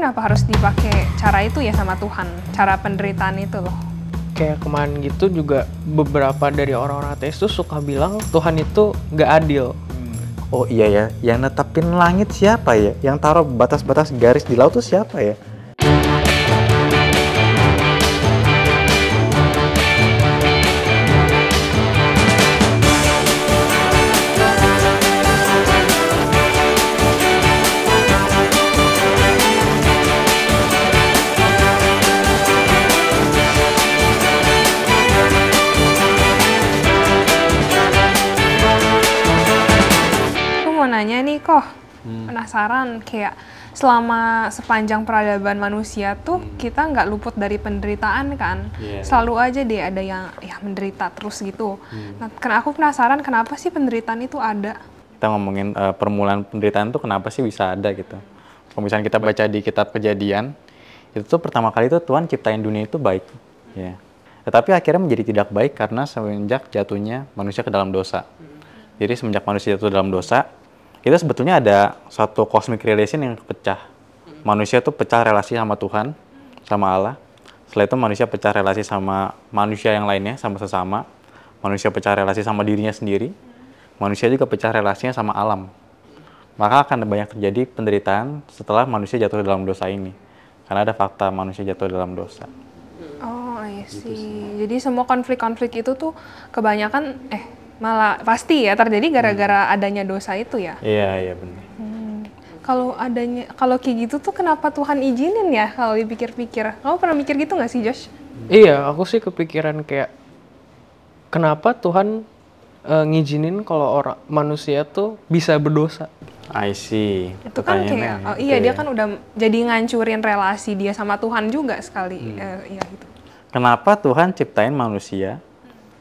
kenapa harus dipakai cara itu ya sama Tuhan? Cara penderitaan itu loh. Kayak kemarin gitu juga beberapa dari orang-orang ateis tuh suka bilang Tuhan itu nggak adil. Oh iya ya, yang netapin langit siapa ya? Yang taruh batas-batas garis di laut tuh siapa ya? Nih kok, penasaran kayak selama sepanjang peradaban manusia tuh kita nggak luput dari penderitaan kan? Iya. Selalu aja deh ada yang ya menderita terus gitu. Nah, karena aku penasaran kenapa sih penderitaan itu ada? Kita ngomongin eh, permulaan penderitaan tuh kenapa sih bisa ada gitu. Kalau misalnya kita baca di kitab kejadian, itu tuh pertama kali tuh Tuhan ciptain dunia itu baik. Ya. Tetapi akhirnya menjadi tidak baik karena semenjak jatuhnya manusia ke dalam dosa. Jadi semenjak manusia jatuh dalam dosa, itu sebetulnya ada satu cosmic relation yang pecah. Manusia tuh pecah relasi sama Tuhan, sama Allah. Setelah itu manusia pecah relasi sama manusia yang lainnya, sama sesama. Manusia pecah relasi sama dirinya sendiri. Manusia juga pecah relasinya sama alam. Maka akan banyak terjadi penderitaan setelah manusia jatuh dalam dosa ini. Karena ada fakta manusia jatuh dalam dosa. Oh, I see. Jadi semua konflik-konflik itu tuh kebanyakan eh malah pasti ya terjadi gara-gara adanya dosa itu ya. Iya, iya benar. Kalau adanya kalau kayak gitu tuh kenapa Tuhan izinin ya kalau dipikir-pikir? Kamu pernah mikir gitu nggak sih Josh? Iya, aku sih kepikiran kayak kenapa Tuhan eh, ngizinin kalau orang manusia tuh bisa berdosa. I see. Itu kan kayak oh gitu iya dia ya. kan udah jadi ngancurin relasi dia sama Tuhan juga sekali. Eh, iya gitu. Kenapa Tuhan ciptain manusia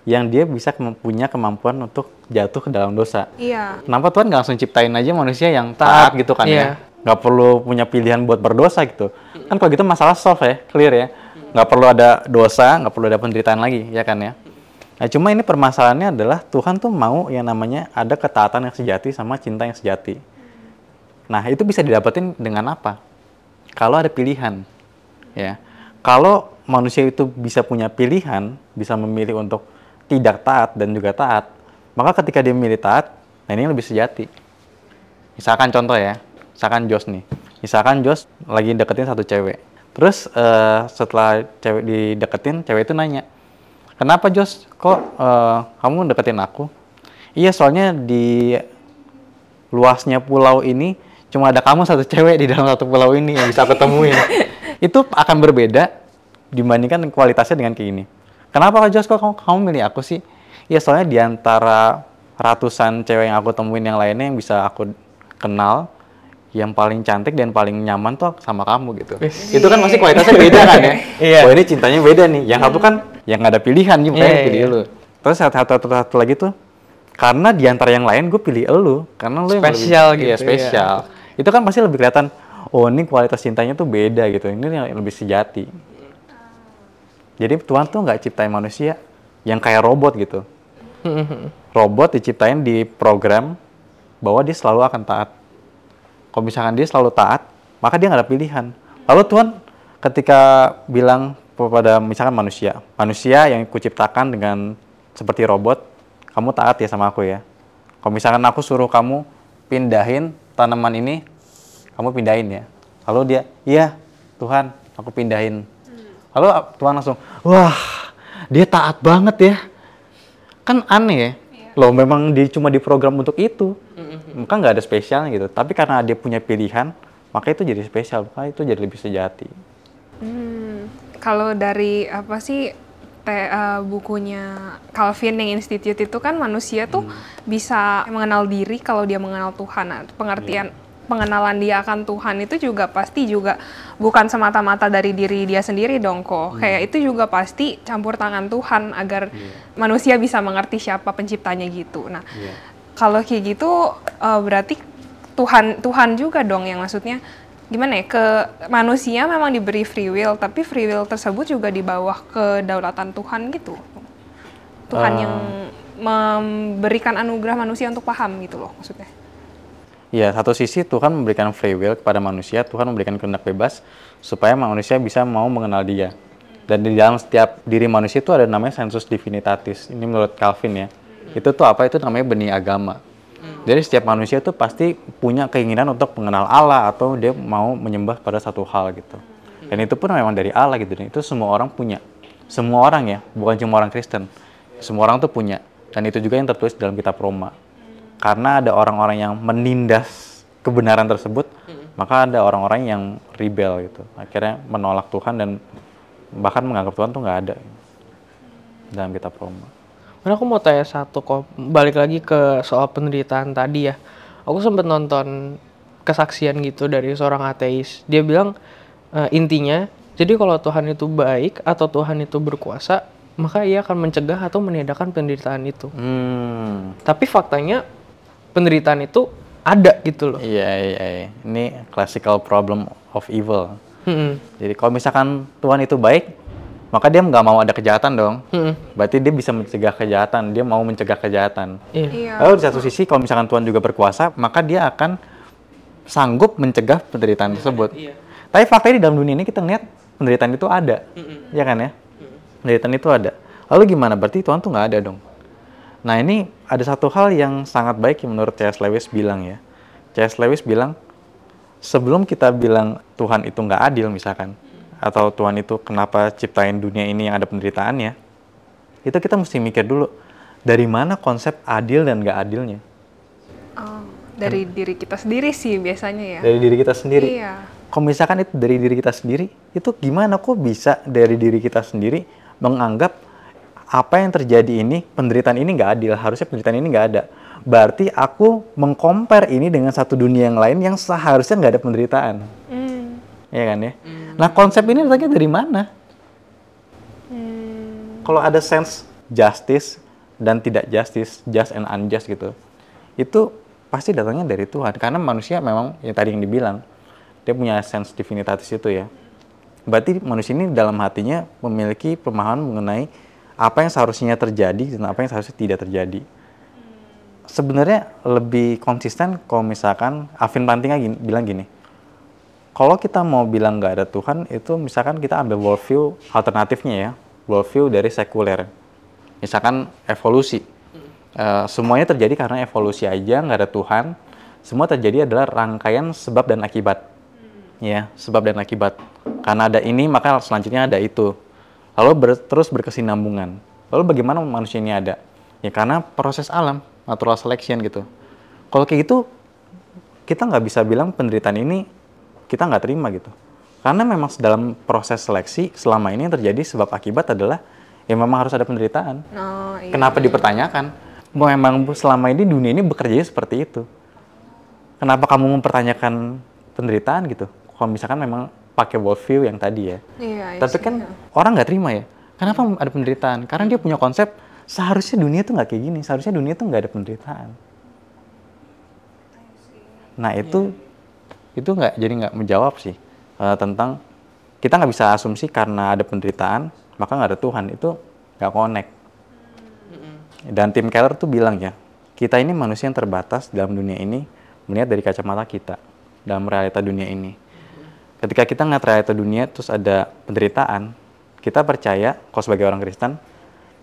yang dia bisa punya kemampuan untuk jatuh ke dalam dosa? Iya. Kenapa Tuhan nggak langsung ciptain aja manusia yang taat gitu kan Iya. ya? Nggak perlu punya pilihan buat berdosa gitu. Kan kalau gitu masalah solve ya, clear ya. Nggak perlu ada dosa, nggak perlu ada penderitaan lagi, ya kan ya? Nah cuma ini permasalahannya adalah Tuhan tuh mau yang namanya ada ketaatan yang sejati sama cinta yang sejati. Nah itu bisa didapetin dengan apa? Kalau ada pilihan, ya. Kalau manusia itu bisa punya pilihan, bisa memilih untuk tidak taat dan juga taat, maka ketika dia memilih taat, nah ini yang lebih sejati. Misalkan contoh ya, misalkan Jos nih, misalkan Jos lagi deketin satu cewek, terus eh, setelah cewek dideketin, cewek itu nanya, kenapa Jos, kok eh, kamu deketin aku? Iya soalnya di luasnya pulau ini cuma ada kamu satu cewek di dalam satu pulau ini yang bisa aku temuin. itu akan berbeda dibandingkan kualitasnya dengan kayak gini. Kenapa Kak Jos kok kamu, kamu milih aku sih? Ya soalnya di antara ratusan cewek yang aku temuin yang lainnya yang bisa aku kenal, yang paling cantik dan paling nyaman tuh sama kamu gitu. Itu kan masih kualitasnya beda kan ya? Iya. Oh ini cintanya beda nih. Yang satu kan yang nggak ada pilihan, nih, makanya Iya, pilih iya. lu. Terus satu, satu, satu, satu lagi tuh, karena di antara yang lain gue pilih elu, karena lu yang lebih- Spesial gitu, Iya, iya. spesial. Itu kan pasti lebih kelihatan, oh ini kualitas cintanya tuh beda gitu. Ini yang lebih sejati. Jadi Tuhan tuh nggak ciptain manusia yang kayak robot gitu. Robot diciptain di program bahwa dia selalu akan taat. Kalau misalkan dia selalu taat, maka dia nggak ada pilihan. Lalu Tuhan ketika bilang kepada misalkan manusia, manusia yang kuciptakan dengan seperti robot, kamu taat ya sama aku ya. Kalau misalkan aku suruh kamu pindahin tanaman ini, kamu pindahin ya. Lalu dia, iya Tuhan, aku pindahin. Lalu Tuhan langsung, wah dia taat banget ya. Kan aneh ya. Loh memang dia cuma diprogram untuk itu. Maka nggak ada spesialnya gitu. Tapi karena dia punya pilihan, maka itu jadi spesial. Maka itu jadi lebih sejati. Hmm, kalau dari apa sih te- eh, bukunya Calvin yang Institute itu kan manusia tuh bisa mengenal diri kalau dia mengenal Tuhan. Nah, pengertian pengenalan dia akan Tuhan itu juga pasti juga bukan semata-mata dari diri dia sendiri dong kok. Kayak itu juga pasti campur tangan Tuhan agar manusia bisa mengerti siapa penciptanya gitu. Nah, kalau kayak gitu eh, berarti Tuhan Tuhan juga dong yang maksudnya gimana ya ke manusia memang diberi free will tapi free will tersebut juga di bawah kedaulatan Tuhan gitu Tuhan Eh. yang memberikan anugerah manusia untuk paham gitu loh maksudnya Ya, satu sisi Tuhan memberikan free will kepada manusia, Tuhan memberikan kehendak bebas supaya manusia bisa mau mengenal Dia. Dan di dalam setiap diri manusia itu ada namanya sensus divinitatis. Ini menurut Calvin ya. Itu tuh apa? Itu namanya benih agama. Jadi setiap manusia itu pasti punya keinginan untuk mengenal Allah atau dia mau menyembah pada satu hal gitu. Dan itu pun memang dari Allah gitu. Dan itu semua orang punya. Semua orang ya, bukan cuma orang Kristen. Semua orang tuh punya. Dan itu juga yang tertulis dalam kitab Roma karena ada orang-orang yang menindas kebenaran tersebut, maka ada orang-orang yang rebel gitu. Akhirnya menolak Tuhan dan bahkan menganggap Tuhan tuh nggak ada dalam kitab Roma. Mana aku mau tanya satu kok balik lagi ke soal penderitaan tadi ya. Aku sempat nonton kesaksian gitu dari seorang ateis. Dia bilang e, intinya jadi kalau Tuhan itu baik atau Tuhan itu berkuasa, maka ia akan mencegah atau meniadakan penderitaan itu. Hmm, Tapi faktanya penderitaan itu ada gitu loh. iya, iya, iya. Ini classical problem of evil. Mm-mm. Jadi kalau misalkan Tuhan itu baik, maka dia nggak mau ada kejahatan dong. Mm-mm. Berarti dia bisa mencegah kejahatan, dia mau mencegah kejahatan. Iya. Iya. Lalu di satu sisi kalau misalkan Tuhan juga berkuasa, maka dia akan sanggup mencegah penderitaan tersebut. Iya. Tapi faktanya di dalam dunia ini kita ngeliat penderitaan itu ada, ya kan ya? Penderitaan itu ada. Lalu gimana? Berarti Tuhan tuh nggak ada dong. Nah ini ada satu hal yang sangat baik yang menurut C.S. Lewis bilang ya. C.S. Lewis bilang sebelum kita bilang Tuhan itu nggak adil misalkan, atau Tuhan itu kenapa ciptain dunia ini yang ada penderitaannya, itu kita mesti mikir dulu dari mana konsep adil dan nggak adilnya Oh, dari diri kita sendiri sih biasanya ya. dari diri kita sendiri. Iya. Kalau misalkan itu dari diri kita sendiri, itu gimana kok bisa dari diri kita sendiri menganggap apa yang terjadi ini penderitaan ini nggak adil, harusnya penderitaan ini nggak ada. Berarti aku mengcompare ini dengan satu dunia yang lain yang seharusnya nggak ada penderitaan, Hmm. ya kan ya? Nah konsep ini datangnya dari mana? Hmm. kalau ada sense justice dan tidak justice, just and unjust gitu, itu pasti datangnya dari Tuhan. Karena manusia memang yang tadi yang dibilang, dia punya sense divinitatis itu ya. Berarti manusia ini dalam hatinya memiliki pemahaman mengenai apa yang seharusnya terjadi dan apa yang seharusnya tidak terjadi. Sebenarnya lebih konsisten kalau misalkan Alvin Plantinga gini- bilang gini, kalau kita mau bilang nggak ada Tuhan, itu misalkan kita ambil worldview alternatifnya ya, worldview dari sekuler. Misalkan evolusi. Eh, semuanya terjadi karena evolusi aja, nggak ada Tuhan. Semua terjadi adalah rangkaian sebab dan akibat. Ya, sebab dan akibat. Karena ada ini, maka selanjutnya ada itu. Lalu ber- terus berkesinambungan. Lalu bagaimana manusia ini ada? Ya karena proses alam, natural selection gitu. Kalau kayak gitu, kita nggak bisa bilang penderitaan ini kita nggak terima gitu. Karena memang dalam proses seleksi selama ini yang terjadi sebab akibat adalah ya memang harus ada penderitaan. Oh, iya. Kenapa dipertanyakan? Memang selama ini dunia ini bekerja seperti itu. Kenapa kamu mempertanyakan penderitaan gitu? Kalau misalkan memang pakai worldview yang tadi ya. Iya, iya Tapi kan iya. orang nggak terima ya. Kenapa ada penderitaan? Karena dia punya konsep seharusnya dunia tuh nggak kayak gini. Seharusnya dunia tuh nggak ada penderitaan. Nah itu itu nggak jadi nggak menjawab sih eh, tentang kita nggak bisa asumsi karena ada penderitaan maka nggak ada Tuhan itu nggak connect. Dan Tim Keller tuh bilang ya kita ini manusia yang terbatas dalam dunia ini melihat dari kacamata kita dalam realita dunia ini. Ketika kita ngeliat realita dunia terus ada penderitaan, kita percaya kalau sebagai orang Kristen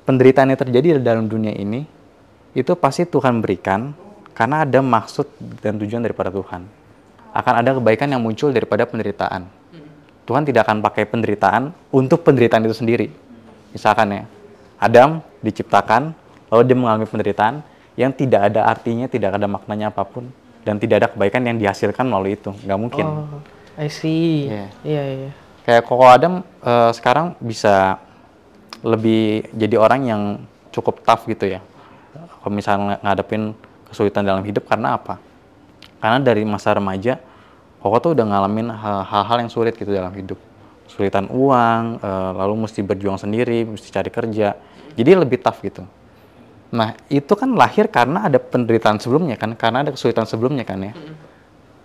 penderitaan yang terjadi dalam dunia ini itu pasti Tuhan berikan karena ada maksud dan tujuan daripada Tuhan. Akan ada kebaikan yang muncul daripada penderitaan. Tuhan tidak akan pakai penderitaan untuk penderitaan itu sendiri. Misalkan ya, Adam diciptakan, lalu dia mengalami penderitaan yang tidak ada artinya, tidak ada maknanya apa pun, dan tidak ada kebaikan yang dihasilkan melalui itu. Nggak mungkin. Oh, I see. Iya. Iya, iya. Kayak Koko Adam eh, sekarang bisa lebih jadi orang yang cukup tough gitu ya. Kalau misalnya ngadepin kesulitan dalam hidup karena apa? Karena dari masa remaja, Koko tuh udah ngalamin hal- hal-hal yang sulit gitu dalam hidup. Kesulitan uang, eh, lalu mesti berjuang sendiri, mesti cari kerja. Jadi lebih tough gitu. Nah, itu kan lahir karena ada penderitaan sebelumnya kan, karena ada kesulitan sebelumnya kan ya.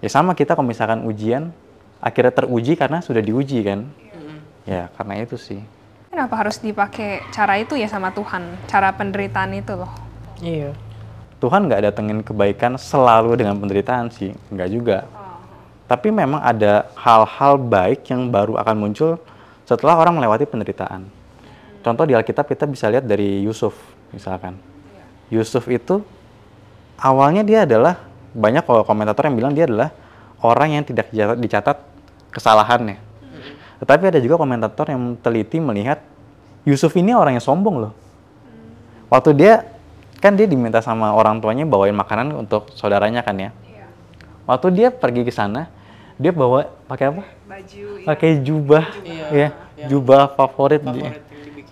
Ya sama kita kalau misalkan ujian, akhirnya teruji karena sudah diuji kan. Ya, karena itu sih. Kenapa harus dipakai cara itu ya sama Tuhan? Cara penderitaan itu loh. Iya. Tuhan nggak datengin kebaikan selalu dengan penderitaan sih, nggak juga. Tapi memang ada hal-hal baik yang baru akan muncul setelah orang melewati penderitaan. Contoh di Alkitab kita bisa lihat dari Yusuf misalkan. Yusuf itu awalnya dia adalah banyak kalau komentator yang bilang dia adalah orang yang tidak dicatat, kesalahannya. Tetapi ada juga komentator yang teliti melihat Yusuf ini orang yang sombong loh. Waktu dia kan dia diminta sama orang tuanya bawain makanan untuk saudaranya kan ya. Waktu dia pergi ke sana, dia bawa pakai apa? Baju. Pakai jubah, ya, jubah favorit, dia,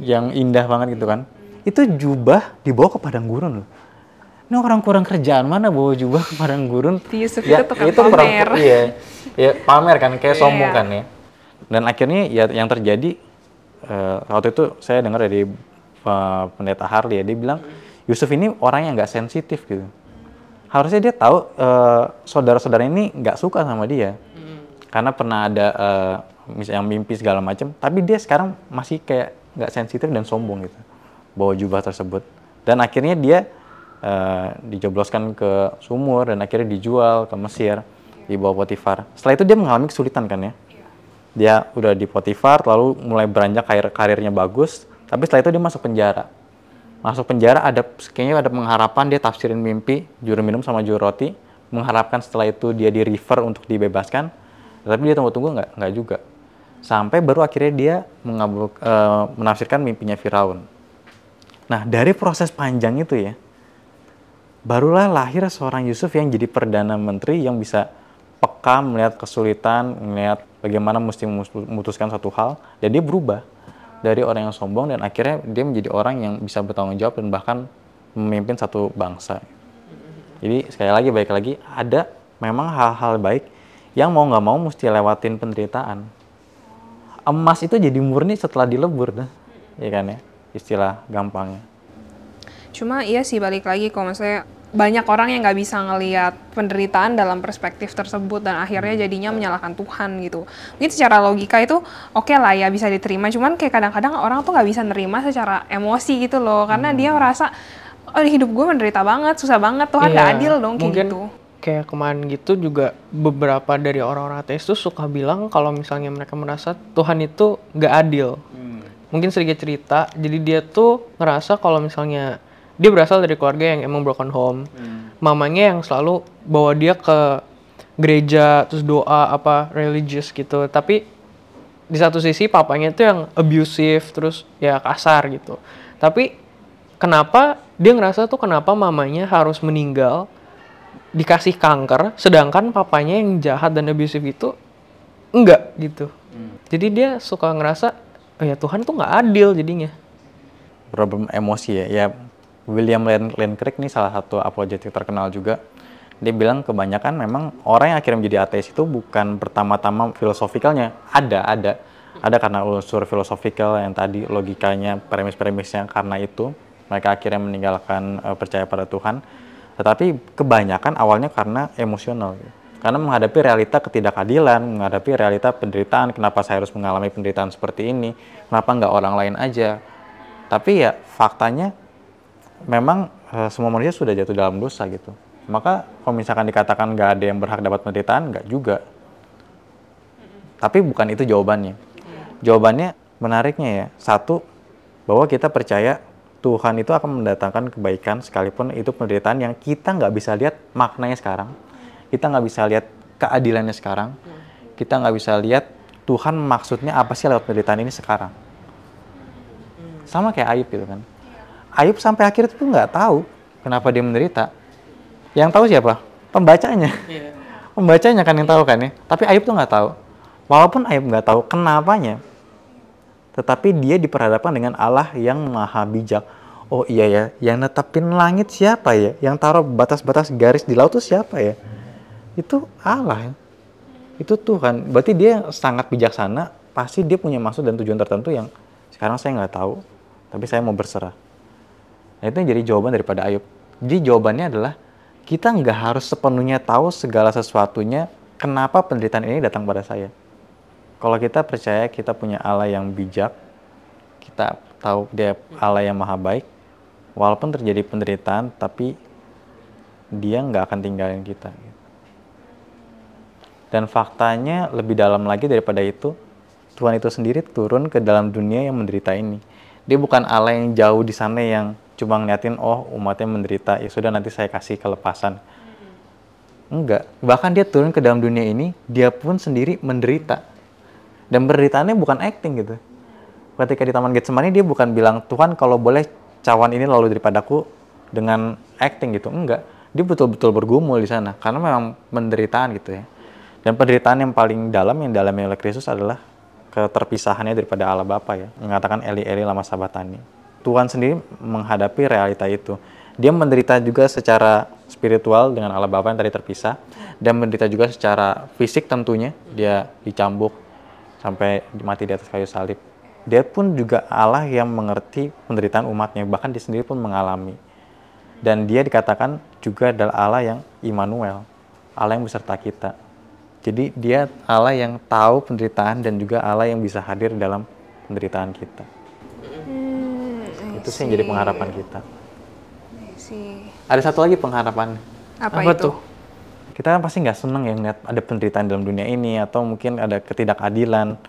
yang indah banget gitu kan. Itu jubah dibawa ke padang gurun loh. Ini orang kurang kerjaan mana bawa jubah ke padang gurun? Yusuf Ya, itu tukang itu kurang- pamer. iya, ya pamer kan, kayak Iya. sombong kan ya. Dan akhirnya ya yang terjadi eh, waktu itu saya dengar dari eh, pendeta Harley ya, dia bilang Yusuf ini orang yang nggak sensitif gitu. Harusnya dia tahu eh, saudara-saudara ini nggak suka sama dia, karena pernah ada eh, misalnya yang mimpi segala macam. Tapi dia sekarang masih kayak nggak sensitif dan sombong gitu, bawa jubah tersebut. Dan akhirnya dia eh, dijebloskan ke sumur dan akhirnya dijual ke Mesir di bawah Potifar. Setelah itu dia mengalami kesulitan kan ya. Dia udah di Potifar lalu mulai beranjak karir karirnya bagus, tapi setelah itu dia masuk penjara. Masuk penjara ada kayaknya ada pengharapan dia tafsirin mimpi, juru minum sama juru roti, mengharapkan setelah itu dia di river untuk dibebaskan. Tapi dia tunggu-tunggu nggak nggak juga. Sampai baru akhirnya dia mengabul, eh, menafsirkan mimpinya Firaun. Nah, dari proses panjang itu ya, barulah lahir seorang Yusuf yang jadi perdana menteri yang bisa peka melihat kesulitan, melihat bagaimana mesti memutuskan satu hal, dan dia berubah dari orang yang sombong dan akhirnya dia menjadi orang yang bisa bertanggung jawab dan bahkan memimpin satu bangsa. Jadi sekali lagi baik lagi ada memang hal-hal baik yang mau nggak mau mesti lewatin penderitaan. Emas itu jadi murni setelah dilebur, dah, ya kan ya istilah gampangnya. Cuma iya sih balik lagi kalau misalnya banyak orang yang nggak bisa ngelihat penderitaan dalam perspektif tersebut dan akhirnya jadinya menyalahkan Tuhan gitu. Mungkin secara logika itu oke lah ya bisa diterima, cuman kayak kadang-kadang orang tuh nggak bisa nerima secara emosi gitu loh, karena dia merasa oh hidup gue menderita banget, susah banget, Tuhan nggak Iya, adil dong kayak mungkin gitu. kayak kemarin gitu juga beberapa dari orang-orang ateis tuh suka bilang kalau misalnya mereka merasa Tuhan itu nggak adil. Mungkin sedikit cerita, jadi dia tuh ngerasa kalau misalnya dia berasal dari keluarga yang emang broken home. Mamanya yang selalu bawa dia ke gereja terus doa apa religious gitu. Tapi di satu sisi papanya itu yang abusive terus ya kasar gitu. Tapi kenapa dia ngerasa tuh kenapa mamanya harus meninggal dikasih kanker sedangkan papanya yang jahat dan abusive itu enggak gitu. Jadi dia suka ngerasa oh ya Tuhan tuh nggak adil jadinya. problem emosi ya. Ya William Lane, Lane Craig ini salah satu apologetik terkenal juga. Dia bilang kebanyakan memang orang yang akhirnya menjadi ateis itu bukan pertama-tama filosofikalnya. Ada, ada. Ada karena unsur filosofikal yang tadi logikanya, premis-premisnya karena itu mereka akhirnya meninggalkan eh, percaya pada Tuhan. Tetapi kebanyakan awalnya karena emosional. Karena menghadapi realita ketidakadilan, menghadapi realita penderitaan, kenapa saya harus mengalami penderitaan seperti ini, kenapa nggak orang lain aja. Tapi ya faktanya memang eh, semua manusia sudah jatuh dalam dosa gitu. Maka kalau misalkan dikatakan nggak ada yang berhak dapat penderitaan, nggak juga. Tapi bukan itu jawabannya. Jawabannya menariknya ya, satu, bahwa kita percaya Tuhan itu akan mendatangkan kebaikan sekalipun itu penderitaan yang kita nggak bisa lihat maknanya sekarang. Kita nggak bisa lihat keadilannya sekarang. Kita nggak bisa lihat Tuhan maksudnya apa sih lewat penderitaan ini sekarang. Sama kayak Ayub gitu kan. Ayub sampai akhir itu nggak tahu kenapa dia menderita. Yang tahu siapa? Pembacanya. Pembacanya kan yang tahu kan ya. Tapi Ayub tuh nggak tahu. Walaupun Ayub nggak tahu kenapanya, tetapi dia diperhadapkan dengan Allah yang maha bijak. Oh iya ya, yang netapin langit siapa ya? Yang taruh batas-batas garis di laut itu siapa ya? Itu Allah ya. Itu Tuhan. Berarti dia sangat bijaksana. Pasti dia punya maksud dan tujuan tertentu yang sekarang saya nggak tahu. Tapi saya mau berserah. Nah itu yang jadi jawaban daripada Ayub. Jadi jawabannya adalah kita nggak harus sepenuhnya tahu segala sesuatunya kenapa penderitaan ini datang pada saya. Kalau kita percaya kita punya Allah yang bijak, kita tahu dia Allah yang maha baik, walaupun terjadi penderitaan, tapi dia nggak akan tinggalin kita. Dan faktanya lebih dalam lagi daripada itu, Tuhan itu sendiri turun ke dalam dunia yang menderita ini. Dia bukan Allah yang jauh di sana yang cuma ngeliatin, oh umatnya menderita, ya sudah nanti saya kasih kelepasan. Enggak, bahkan dia turun ke dalam dunia ini, dia pun sendiri menderita. Dan penderitaannya bukan acting gitu. Ketika di Taman Getsemani dia bukan bilang, Tuhan kalau boleh cawan ini lalu daripadaku dengan acting gitu. Enggak, dia betul-betul bergumul di sana. Karena memang penderitaan gitu ya. Dan penderitaan yang paling dalam yang dialami oleh Kristus adalah keterpisahannya daripada Allah Bapa ya. Mengatakan Eli Eli lama sabatani. Tuhan sendiri menghadapi realita itu. Dia menderita juga secara spiritual dengan Allah Bapa yang tadi terpisah dan menderita juga secara fisik tentunya. Dia dicambuk sampai mati di atas kayu salib. Dia pun juga Allah yang mengerti penderitaan umatnya, bahkan dia sendiri pun mengalami. Dan dia dikatakan juga adalah Allah yang Immanuel, Allah yang beserta kita. Jadi dia Allah yang tahu penderitaan dan juga Allah yang bisa hadir dalam penderitaan kita. Hmm, Itu sih yang jadi pengharapan kita. I see. Ada satu lagi pengharapan. Apa, Apa itu? tuh? Kita kan pasti nggak seneng ya ngeliat ada penderitaan dalam dunia ini atau mungkin ada ketidakadilan.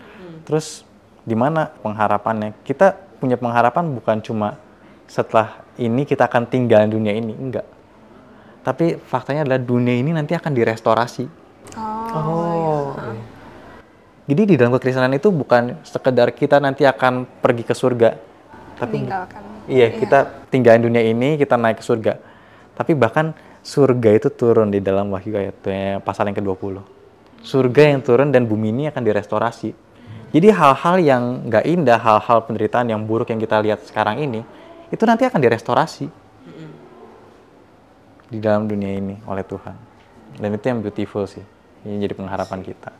Terus di mana pengharapannya? Kita punya pengharapan bukan cuma setelah ini kita akan tinggal dunia ini, enggak. Tapi faktanya adalah dunia ini nanti akan direstorasi. Oh, Oh. Jadi di dalam kekristenan itu bukan sekedar kita nanti akan pergi ke surga, tapi meninggalkan. Iya, kita tinggalin dunia ini, kita naik ke surga. Tapi bahkan surga itu turun di dalam Wahyu ayat pasal yang ke-20. Surga yang turun dan bumi ini akan direstorasi. Jadi hal-hal yang nggak indah, hal-hal penderitaan yang buruk yang kita lihat sekarang ini, itu nanti akan direstorasi di dalam dunia ini oleh Tuhan. Dan itu yang beautiful sih, ini jadi pengharapan kita.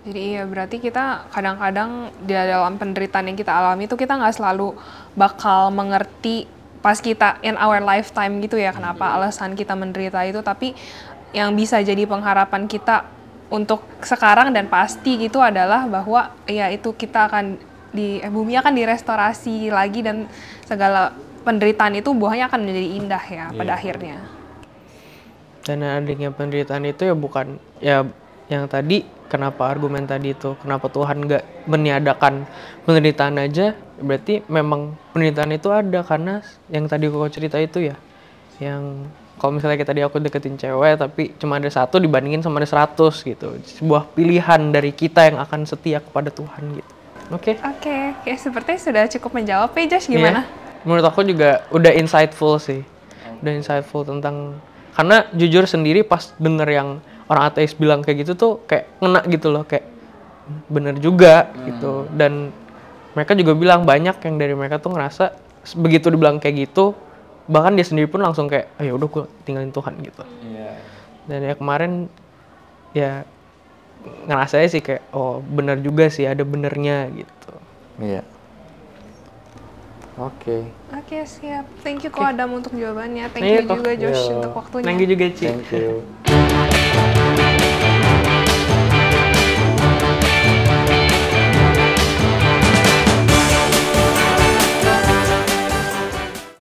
Jadi iya berarti kita kadang-kadang di dalam penderitaan yang kita alami itu kita nggak selalu bakal mengerti pas kita in our lifetime gitu ya kenapa alasan kita menderita itu tapi yang bisa jadi pengharapan kita untuk sekarang dan pasti gitu adalah bahwa ya itu kita akan di eh, bumi akan direstorasi lagi dan segala penderitaan itu buahnya akan menjadi indah ya pada Iya. akhirnya. Dan adanya penderitaan itu ya bukan ya yang tadi kenapa argumen tadi itu kenapa Tuhan nggak meniadakan penderitaan aja berarti memang penderitaan itu ada karena yang tadi kau cerita itu ya yang kalau misalnya kita tadi aku deketin cewek tapi cuma ada satu dibandingin sama ada 100 gitu sebuah pilihan dari kita yang akan setia kepada Tuhan gitu oke Oke, oke sepertinya sudah cukup menjawab ya Josh gimana? Iya. Menurut aku juga udah insightful sih. Udah insightful tentang karena jujur sendiri pas denger yang orang ateis bilang kayak gitu tuh kayak ngena gitu loh kayak bener juga gitu dan mereka juga bilang banyak yang dari mereka tuh ngerasa begitu dibilang kayak gitu bahkan dia sendiri pun langsung kayak ayo udah gue tinggalin Tuhan gitu dan ya kemarin ya ngerasanya sih kayak oh bener juga sih ada benernya gitu Iya. Oke. Oke siap. Thank you Ko Adam untuk jawabannya. Thank Iya, you juga Josh Iya. untuk waktunya. thank you juga Ci Thank you.